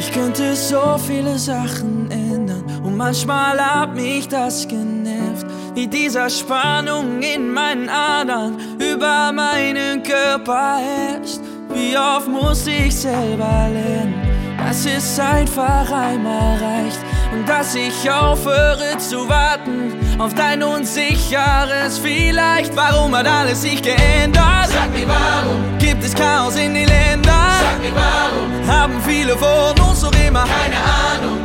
Ich könnte so viele Sachen ändern und manchmal hat mich das genervt, wie dieser Spannung in meinen Adern über meinen Körper herrscht. Wie oft muss ich selber lernen, dass es einfach einmal reicht und dass ich aufhöre zu warten auf dein unsicheres Vielleicht. Warum hat alles sich geändert? Sag mir warum, Gibt es Chaos in den Ländern? sag mir warum, Haben viele von immer keine Ahnung.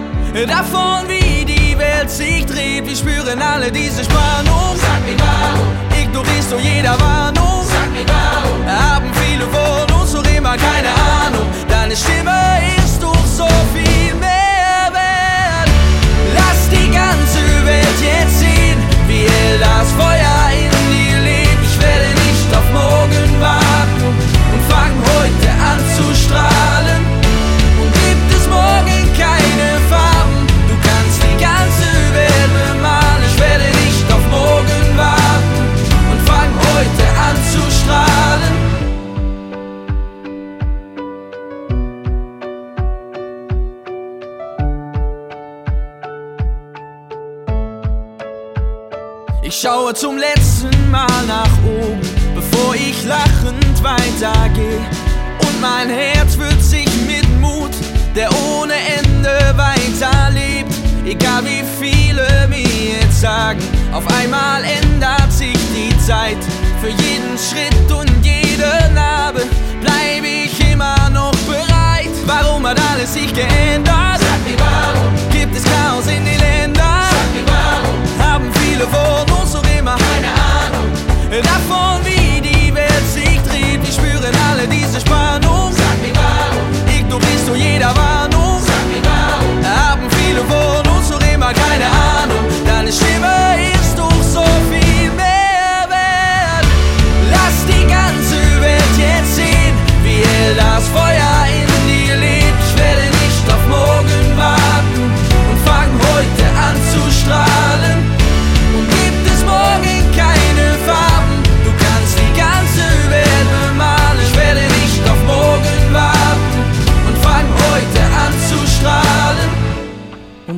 davon, wie die Welt sich dreht? Wir spüren alle diese Spannung. Sag mir warum, Ignorierst du jeder Ich schaue zum letzten Mal nach oben, bevor ich lachend weitergehe. Und mein Herz füllt sich mit Mut, der ohne Ende weiterlebt. Egal wie viele mir jetzt sagen, auf einmal ändert sich die Zeit. Für jeden Schritt und jede Narbe bleibe ich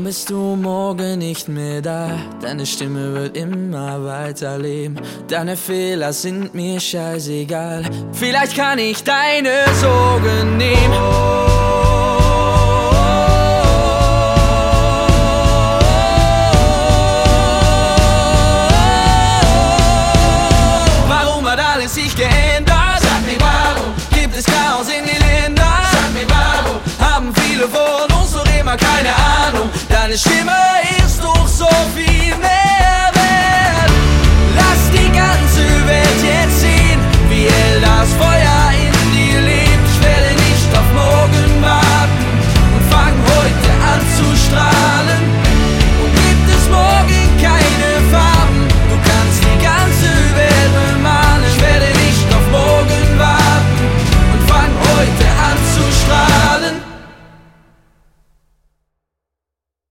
bist du morgen nicht mehr da, deine Stimme wird immer weiterleben. Deine Fehler sind mir scheißegal. Vielleicht kann ich deine Sorgen nehmen. is toch zo wie